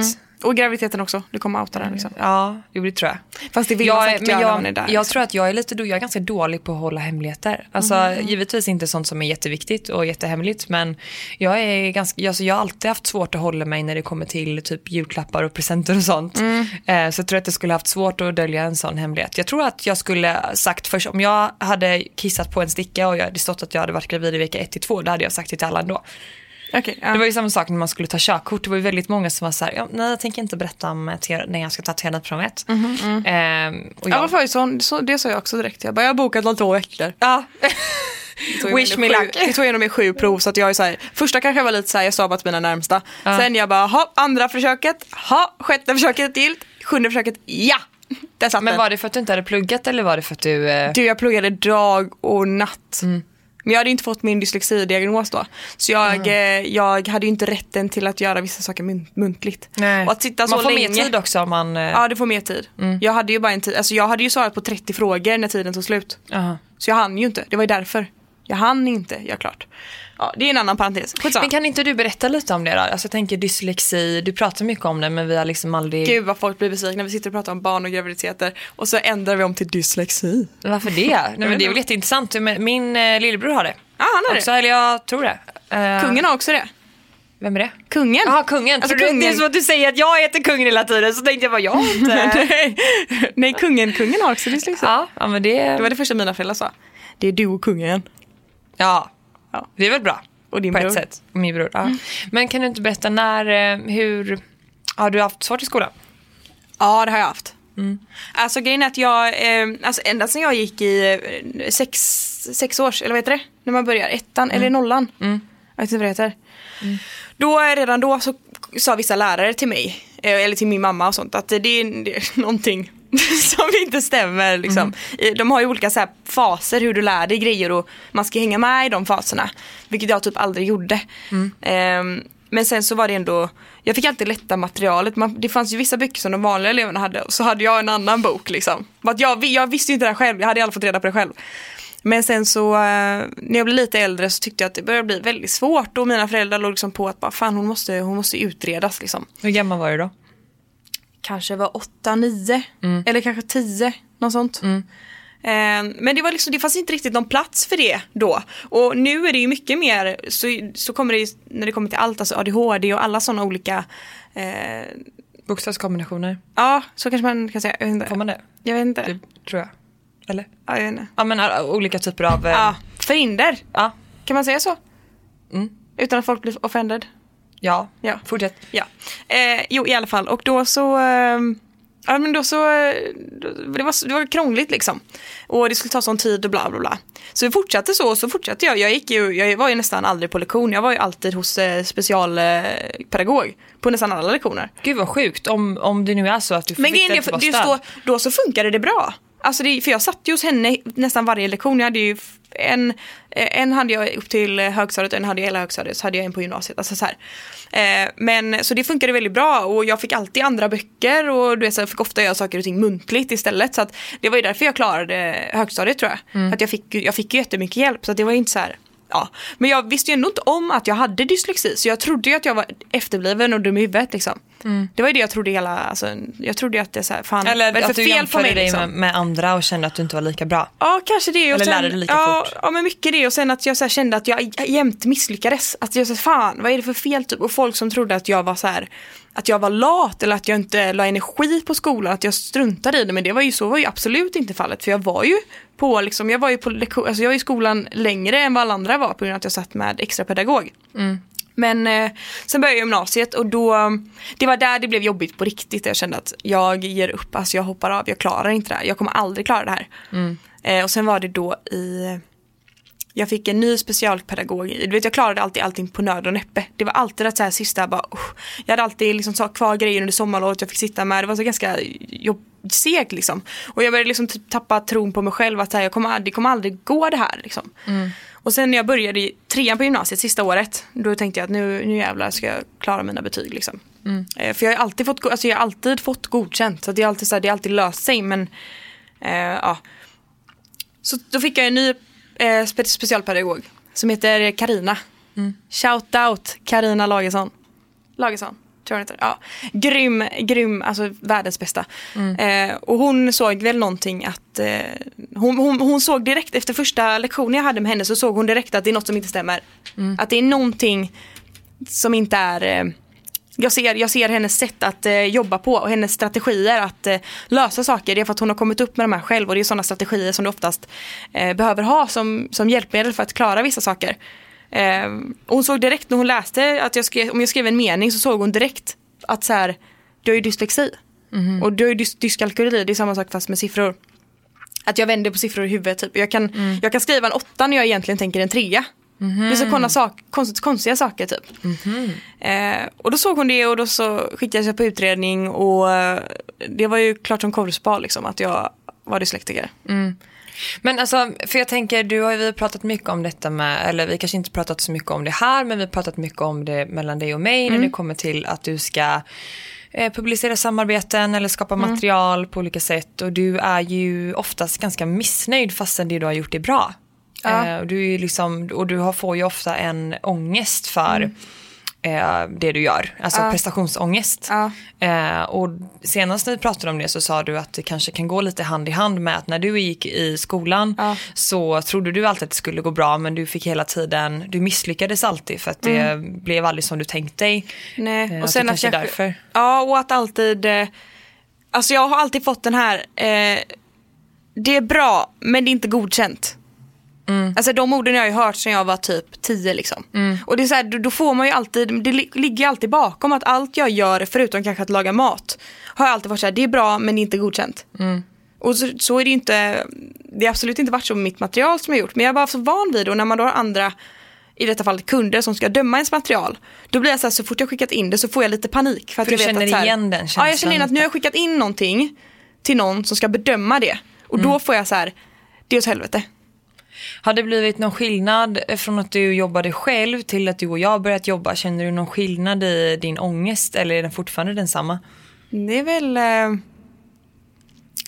Och graviditeten också, du kommer outa den liksom. Ja, jo, det tror jag. Fast det vill man jag, säkert göra jag, när man är där. jag liksom. tror att jag är lite jag är ganska dålig på att hålla hemligheter. Alltså Mm. givetvis inte sånt som är jätteviktigt och jättehemligt men jag är ganska, alltså, jag har alltid haft svårt att hålla mig när det kommer till typ julklappar och presenter och sånt. Mm. Eh, så jag tror att jag skulle haft svårt att dölja en sån hemlighet. Jag tror att jag skulle sagt först, om jag hade kissat på en sticka och jag hade stått att jag hade varit gravid i vecka 1 till 2, då hade jag sagt det till alla ändå. Okej, ja. Det var ju samma sak när man skulle ta körkort. Det var ju väldigt många som var så här, ja, nej jag tänker inte berätta om när jag ska ta teranprovet. Mhm, Ehm, och Ja, jag, det så, så, det sa jag också direkt. Jag bara, jag har bokat om två veckor. ja. Wish me luck. Det tog igenom mig sju prov så att jag är så här, första kanske var lite så här, jag sa bara till mina närmsta. Sen jag bara, ha, andra försöket, ha, sjätte försöket till, sjunde försöket, ja! Men var det för att du inte hade pluggat eller var det för att du... Eh... Du, jag pluggade dag och natt. Mm. Men jag hade inte fått min dyslexidiagnos då. Så jag, Mm. eh, jag hade ju inte rätten till att göra vissa saker mun- muntligt. Nej. Och att sitta man så får länge. mer tid också om man... Eh... Ja, du får mer tid. Mm. Jag hade ju bara en tid, alltså jag hade ju svarat på 30 frågor när tiden tog slut. Aha. Så jag hann ju inte, det var ju därför. Jag hann inte, ja klart. Ja, det är en annan parentes. Skitsamma. Men kan inte du berätta lite om det då? Alltså jag tänker dyslexi, du pratar mycket om det men vi har liksom aldrig... Gud vad folk blir besvikna, vi sitter och pratar om barn och graviditeter och så ändrar vi om till dyslexi. Varför det? Nej, men det är väl jätteintressant. Min eh, lillebror har det. Ja, han har Också, det. eller jag tror det. Eh, Kungen har också det. Vem är det? Kungen. Jaha, kungen. Alltså, du- Det är kungen. som att du säger att jag heter kungen hela tiden så tänkte jag bara, jag har inte. Nej, Nej, kungen, kungen har också dyslexi. ja, ja, men det... Det var det första mina föräldrar sa. Det är du och kungen. Ja, Ja. det är väl bra. Och din på bror. ett sätt. Och min bror. Ja. Men kan du inte berätta när, eh, hur, har du haft svårt i skolan? Ja, det har jag haft. Mm. Alltså grejen är att jag, eh, alltså ända sedan jag gick i eh, sex, sex års, eller vad heter det? När man börjar, ettan eller nollan. Mm. Jag vet inte vad det heter. Då, eh, redan då så sa vissa lärare till mig, eller till min mamma och sånt, att det är, det är någonting som inte stämmer. Liksom. Mm. De har ju olika så här, faser hur du lär dig grejer och man ska hänga med i de faserna. Vilket jag typ aldrig gjorde. Mm. Ehm, men sen så var det ändå, jag fick alltid lätta materialet. Man, det fanns ju vissa böcker som de vanliga eleverna hade och så hade jag en annan bok liksom. Att jag, jag visste ju inte det här själv, jag hade fall fått reda på det själv. Men sen så eh, när jag blev lite äldre så tyckte jag att det började bli väldigt svårt och mina föräldrar låg liksom på att bara, fan hon måste, hon måste utredas liksom. Hur gammal var du då? Kanske var 8, 9 eller kanske 10, något sånt. Eh, Men det, var liksom, det fanns inte riktigt någon plats för det då. Och nu är det ju mycket mer, så, så kommer det ju, när det kommer till allt, alltså ADHD och alla sådana olika eh, Bokstavskombinationer. Ja, så kanske man kan säga. Jag vet inte. Får man det? Jag vet inte. Det tror jag. Eller? Ja, jag vet inte. Ja men olika typer av... eh, Ja, förhinder. ja. Kan man säga så? Mm. Utan att folk blir offended? Ja. Ja. Fortsätt. Ja. Eh, jo, i alla fall. Och då så... Eh, ja, men då så... eh, Det var, det var krångligt liksom. Och det skulle ta sån tid och bla bla bla. Så vi fortsatte så och så fortsatte jag. Jag, gick ju, jag var ju nästan aldrig på lektion. Jag var ju alltid hos eh, specialpedagog. Pedagog på nästan alla lektioner. Gud vad sjukt om, om det nu är så att du får Men grejen är, för då, stöd. då så funkade det bra. Alltså det, för jag satt ju hos henne nästan varje lektion. Jag hade ju en, en hade jag upp till högstadiet, en hade jag hela högstadiet, så hade jag en på gymnasiet. Alltså så, här. Eh, men, så det funkade väldigt bra och jag fick alltid andra böcker och du vet, så jag fick ofta göra saker och ting muntligt istället. Så att det var ju därför jag klarade högstadiet tror jag. För att jag fick, jag fick ju jättemycket hjälp så det var inte så här Ja, men jag visste ju ändå inte om att jag hade dyslexi så jag trodde ju att jag var efterbliven och dum i huvudet liksom. Det var ju det jag trodde hela, alltså, jag trodde att det så här, fan, Eller för att du fel jämförde mig dig liksom? med, med andra och kände att du inte var lika bra. Ja, kanske det. Och Eller sen, lärde dig lika ja, fort. Ja, men mycket det. Och sen att jag så här, kände att jag jämt misslyckades. Att jag sa, fan, vad är det för fel typ? Och folk som trodde att jag var så här, att jag var lat eller att jag inte la energi på skolan, att jag struntade i det. Men det var ju så var ju absolut inte fallet. För jag var ju på, liksom, jag var ju på lektion, alltså jag var i skolan längre än vad alla andra var på grund av att jag satt med extra pedagog. Men eh, sen började jag gymnasiet och då, det var där det blev jobbigt på riktigt. Jag kände att jag ger upp, alltså jag hoppar av, jag klarar inte det här. Jag kommer aldrig klara det här. Eh, och sen var det då i, jag fick en ny specialpedagog. Du vet jag klarade alltid allting på nöd och näppe. Det var alltid att så här sista bara, usch. jag hade alltid liksom kvar grejer under sommarlovet jag fick sitta med. Det var så ganska jobb, segt liksom. Och jag började liksom tappa tron på mig själv att här, jag kommer, det kommer aldrig gå det här liksom. Och sen när jag började i trean på gymnasiet sista året, då tänkte jag att nu, nu jävlar ska jag klara mina betyg liksom. Eh, för jag har alltid fått, alltså jag har alltid fått godkänt, så det, är alltid så här, det har alltid löst sig men eh, ja. Så då fick jag en ny eh, spe- specialpedagog som heter Karina. Shout out Karina Lagesson. Lagesson, tror jag hon. Ja. Grym, grym, alltså världens bästa. Eh, och hon såg väl någonting att, eh, hon, hon, hon såg direkt efter första lektionen jag hade med henne så såg hon direkt att det är något som inte stämmer. Att det är någonting som inte är eh, jag ser, jag ser hennes sätt att eh, jobba på och hennes strategier att eh, lösa saker. Det är för att hon har kommit upp med de här själv och det är sådana strategier som du oftast eh, behöver ha som, som hjälpmedel för att klara vissa saker. Eh, och hon såg direkt när hon läste att jag skrev, om jag skrev en mening så såg hon direkt att så här, du har ju dyslexi. Och du har ju dys, dyskalkyli, det är samma sak fast med siffror. Att jag vänder på siffror i huvudet. Typ. Jag, kan, jag kan skriva en åtta när jag egentligen tänker en trea. Det är så konstiga, sak, konst, konstiga saker typ. Eh, och då såg hon det och då så skickade jag på utredning och eh, det var ju klart som korvspad liksom att jag var dyslektiker. Men alltså, för jag tänker, du har ju pratat mycket om detta med, eller vi kanske inte pratat så mycket om det här, men vi har pratat mycket om det mellan dig och mig när det kommer till att du ska eh, publicera samarbeten eller skapa material på olika sätt och du är ju oftast ganska missnöjd fastän det du har gjort är bra. Ja. Eh, du är liksom, och du får ju ofta en ångest för eh, det du gör, alltså Ja. prestationsångest. Ja. Eh, och senast när vi pratade om det så sa du att det kanske kan gå lite hand i hand med att när du gick i skolan så trodde du alltid att det skulle gå bra men du fick hela tiden, du misslyckades alltid för att det blev aldrig som du tänkt dig. Nej. Och sen att jag, därför. Ja, och att alltid... Alltså jag har alltid fått den här... Eh, det är bra, men det är inte godkänt. Alltså de orden har jag ju hört sedan jag var typ 10 liksom. Och det är så här, då, då får man ju alltid, det li- ligger alltid bakom att allt jag gör, förutom kanske att laga mat, har jag alltid varit så här, det är bra men det är inte godkänt. Och så, så är det ju inte, det har absolut inte varit så med mitt material som jag gjort, men jag var så van vid det och när man då har andra i detta fallet kunder som ska döma ens material. Då blir jag så här, så fort jag skickat in det så får jag lite panik. För, att För jag du vet känner att, här, igen den Ja, jag känslan känner igen att nu har jag skickat in någonting till någon som ska bedöma det. Och Mm. då får jag så här, det är åt helvete. Har det blivit någon skillnad från att du jobbade själv till att du och jag börjat jobba? Känner du någon skillnad i din ångest eller är den fortfarande densamma? Det är väl, eh,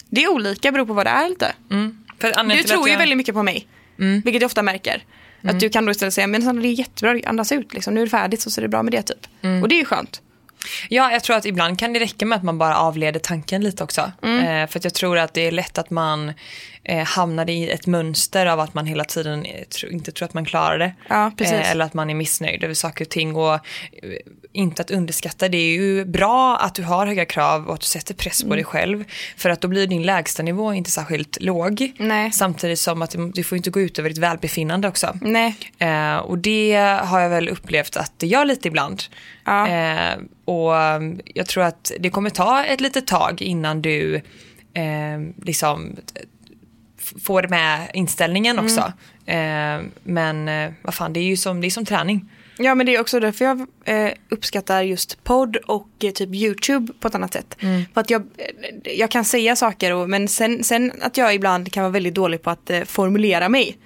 det är olika, beror på vad det är lite. Anledningen Du tror ju jag- väldigt mycket på mig, vilket jag ofta märker. Att du kan då istället säga, men Sandra, det är jättebra, andas ut liksom. nu är det färdigt så är det bra med det typ. Och det är ju skönt. Ja, jag tror att ibland kan det räcka med att man bara avleder tanken lite också. Eh, för jag tror att det är lätt att man eh, hamnar i ett mönster av att man hela tiden eh, inte tror att man klarar det. Ja. Eh, eller att man är missnöjd över saker och ting. Och eh, inte att underskatta, det är ju bra att du har höga krav och att du sätter press på dig själv. För att då blir din lägsta nivå inte särskilt låg. Nej. Samtidigt som att du får inte gå ut över ditt välbefinnande också. Nej, Eh, och det har jag väl upplevt att det gör lite ibland. Ja. Och jag tror att det kommer ta ett litet tag innan du eh, liksom får med inställningen också. Eh, men eh, vad fan, det är ju som, det är som träning. Ja men det är också därför jag eh, uppskattar just podd och eh, typ YouTube på ett annat sätt. För att jag, eh, jag kan säga saker och, men sen, sen att jag ibland kan vara väldigt dålig på att eh, formulera mig.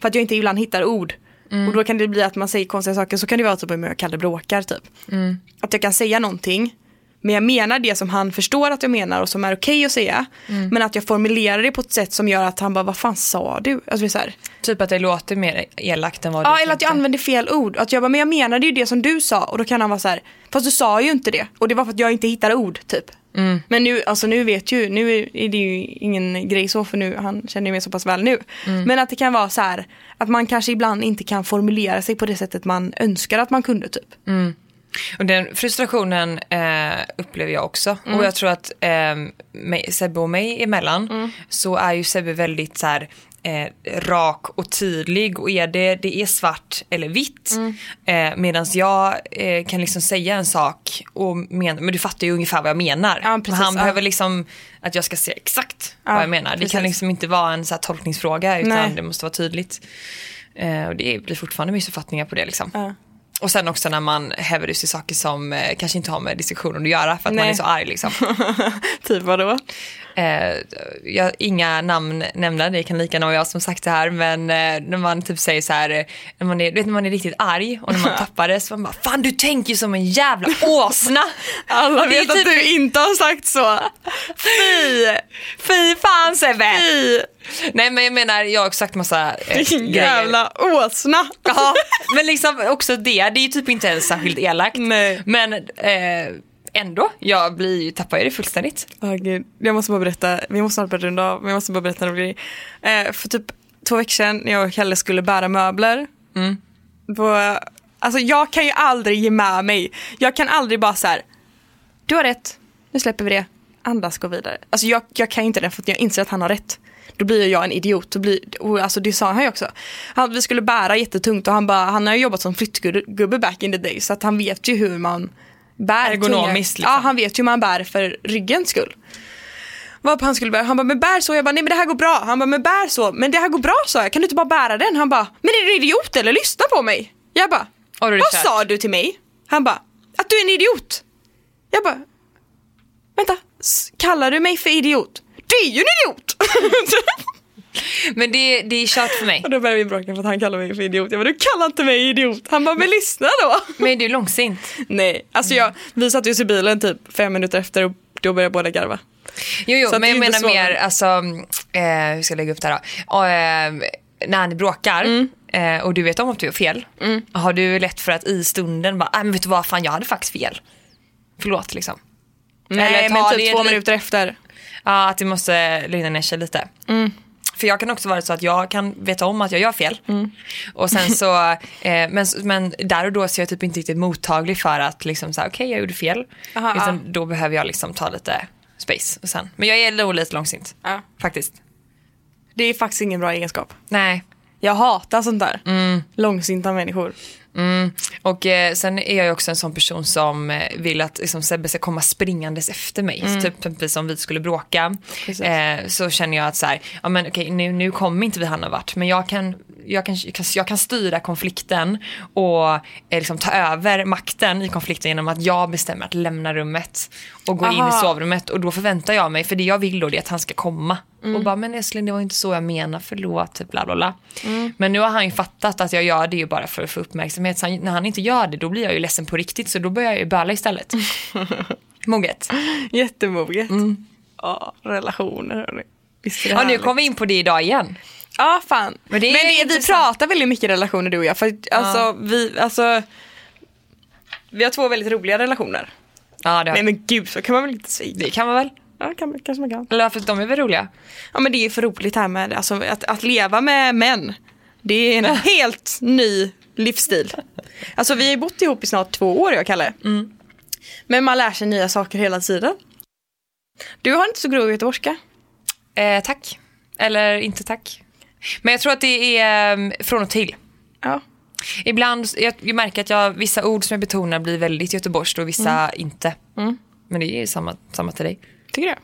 För att jag inte ibland hittar ord. Och då kan det bli att man säger konstiga saker så kan det vara typ om jag kallar bråkar typ. Att jag kan säga någonting Men jag menar det som han förstår att jag menar och som är okej att säga. Men att jag formulerar det på ett sätt som gör att han bara, vad fan sa du? Alltså så här, Typ att det låter mer elakt än vad du Ja, eller att jag använder fel ord. Att jag bara, men jag menade ju det som du sa. Och då kan han vara så här, fast du sa ju inte det. Och det var för att jag inte hittade ord, typ. Men nu, alltså nu vet ju, nu är det ju ingen grej så för nu, han känner ju mig så pass väl nu. Men att det kan vara så här, att man kanske ibland inte kan formulera sig på det sättet man önskar att man kunde, typ. Och den frustrationen eh, upplever jag också. Mm. Och jag tror att eh, mig, Sebbe och mig emellan Mm. så är ju Sebbe väldigt så här, eh, rak och tydlig och är det, det är svart eller vitt. Mm. Eh, Medan jag eh, kan liksom säga en sak och men, men du fattar ju ungefär vad jag menar. Ja, precis, Han ja. behöver liksom att jag ska säga exakt Ja, vad jag menar. Det precis. kan liksom inte vara en så tolkningsfråga utan Nej. det måste vara tydligt. Eh, och det blir fortfarande missuppfattningar på det liksom. Och sen också när man häver ur sig saker som eh, kanske inte har med diskussionen att göra för att man Nej. är så arg liksom. typ vadå? Eh, jag, inga namn nämnda, det kan lika gärna vara jag som sagt det här men eh, när man typ säger så här, eh, när man är, vet, när man är riktigt arg och när man tappar det så man bara fan du tänker ju som en jävla åsna. Alla vet att typ- du inte har sagt så. Fy! Fy fan Sebbe! Fy! Nej men jag menar jag har också sagt massa eh, Vilken grejer. jävla åsna. Ja, men liksom också det, det är ju typ inte ens särskilt elakt. Nej. Men eh, ändå, jag blir, ju- tappar ju det fullständigt. Åh gud, jag måste bara berätta, vi måste snart börja runda av, men jag måste bara berätta en grej. Eh, för typ två veckor sedan när jag och Kalle skulle bära möbler. På, alltså jag kan ju aldrig ge med mig. Jag kan aldrig bara så här. du har rätt, nu släpper vi det, andas, gå vidare. Alltså jag, jag kan inte det för att jag inser att han har rätt. Då blir jag en idiot. Då blir, och alltså det sa han ju också. Han, vi skulle bära jättetungt och han, bara, han har ju jobbat som flyttgubbe back in the day så att han vet ju hur man bär Ergonomiskt, liksom. Ja, han vet ju hur man bär för ryggens skull. Varpå han skulle bära, han bara men bär så, jag bara nej men det här går bra. Han bara men bär så, men det här går bra sa jag, kan du inte bara bära den? Han bara men är du idiot eller lyssna på mig? Jag bara vad kört. sa du till mig? Han bara att du är en idiot. Jag bara vänta, kallar du mig för idiot? Du är ju en idiot! Men det, det är kört för mig. och då började vi bråka för att han kallar mig för idiot. Jag bara du kallar inte mig idiot. Han bara men lyssna då. Men är långsint. Nej, alltså jag, vi satte oss i bilen typ fem minuter efter och då började båda garva. Jo, jo men jag menar så- mer, alltså, eh, hur ska jag lägga upp det här då? Eh, när ni bråkar Mm. eh, och du vet om att du har fel, har du lätt för att i stunden bara, nej men vet du vad, fan jag hade faktiskt fel. Förlåt liksom. Nej Eller men ta typ två minuter efter. Ja, att det måste lugna ner sig lite. Mm. För jag kan också vara så att jag kan veta om att jag gör fel. Mm. Och sen så, eh, men, men där och då så är jag typ inte riktigt mottaglig för att liksom säga okej jag gjorde fel. Aha, Utan ja. då behöver jag liksom ta lite space och sen. Men jag är nog lite långsint. Ja. Faktiskt. Det är faktiskt ingen bra egenskap. Nej. Jag hatar sånt där. Långsinta människor. Mm. Och eh, sen är jag ju också en sån person som eh, vill att liksom, Sebbe ska komma springandes efter mig. Så typ exempelvis om vi skulle bråka Precis. eh, så känner jag att så här, ja men okej nu, nu kommer inte vi hamna vart men jag kan, jag kan, jag kan, styra konflikten och eh, liksom, ta över makten i konflikten genom att jag bestämmer att lämna rummet och gå in Aha. i sovrummet och då förväntar jag mig, för det jag vill då det är att han ska komma och bara men älskling det var inte så jag menade, förlåt, typ bla bla bla. Men nu har han ju fattat att jag gör det ju bara för att få uppmärksamhet så han, när han inte gör det då blir jag ju ledsen på riktigt så då börjar jag ju böla istället. Moget. Jättemoget. Ja, relationer hörni. Ja nu kom vi in på det idag igen. Ja, fan. Men det är Men det, vi pratar väldigt mycket relationer du och jag. För att, alltså, vi, alltså, vi har två väldigt roliga relationer. Ja det, har, Nej men gud, så kan man väl inte säga. det kan man väl? Ja, kan, kanske man kan. Eller för de är väl roliga? Ja men det är för roligt här med alltså, att, att leva med män. Det är en helt ny livsstil. Alltså vi har ju bott ihop i snart två år jag och Kalle. Men man lär sig nya saker hela tiden. Du har inte så grov göteborgska. Eh, tack. Eller inte tack. Men jag tror att det är eh, från och till. Ja. Ibland, jag, jag märker att jag, vissa ord som jag betonar blir väldigt göteborgskt och vissa inte. Men det är samma, samma till dig. Tycker du?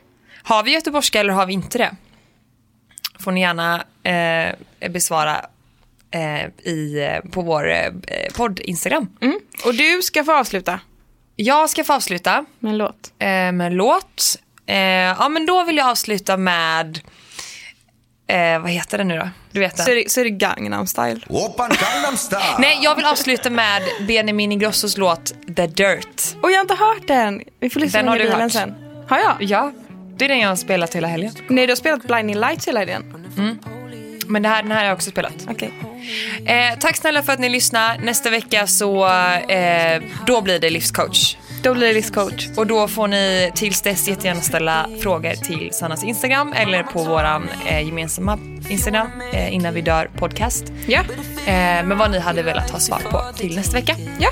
Har vi göteborgska eller har vi inte det? Får ni gärna eh, besvara eh, i, eh, på vår eh, podd Instagram. Mm. Och du ska få avsluta Jag ska få avsluta med en låt. eh, med en låt. Eh, ja men då vill jag avsluta med eh, vad heter den nu då? Du vet den. Så är det, så är det Gangnam style. Oppan Gangnam Style. Nej, jag vill avsluta med Benjamin Ingrossos låt The Dirt. Och jag har inte hört den. Vi får lyssna Den har du hört. sen. Har jag? Ja, det är den jag har spelat hela helgen. Nej, du har spelat Blinding Lights hela tiden. Men det här, den här har jag också spelat. Okej. Eh, tack snälla för att ni lyssnar. Nästa vecka så eh, då blir det livscoach. Då blir det livscoach. Och då får ni tills dess jättegärna ställa frågor till Sannas Instagram eller på våran eh, gemensamma Instagram, eh, innan vi dör podcast. Ja. Eh, men vad ni hade velat ha svar på till nästa vecka. Ja.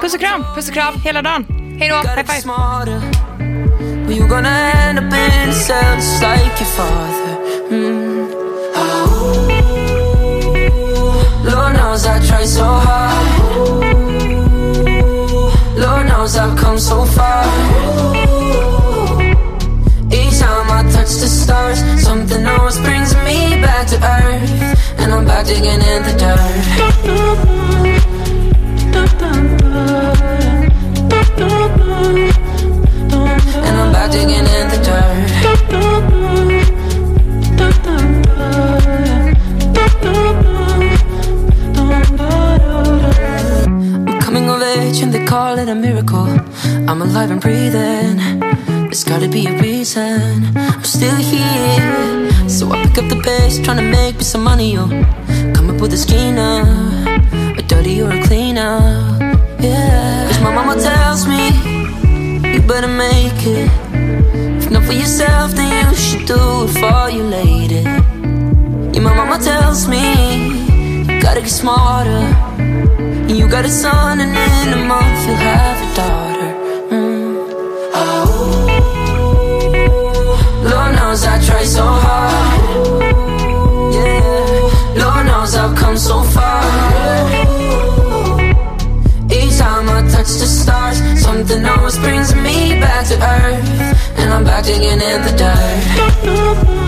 Puss och kram. Puss och kram. Hela dagen. Hej då. High five. smarter. Or you gonna end up in a cell just like your father. Mm. Oh. Lord knows I tried so hard. Knows I've come so far. Each time I touch the stars, something always brings me back to earth. And I'm back digging in the dirt. And I'm back digging in the dirt. And they call it a miracle. I'm alive and breathing. There's gotta be a reason I'm still here. So I pick up the pace, trying to make me some money. Yo. Come up with a scheme now, a dirty or a cleaner. Yeah. Cause my mama tells me you better make it. If not for yourself, then you should do it for your lady. Yeah, my mama tells me you gotta get smarter. You got a son, and in a month you'll have a daughter. Mm. Oh, Lord knows I try so hard. Yeah, Lord knows I've come so far. Each time I touch the stars, something always brings me back to earth, and I'm back digging in the dirt.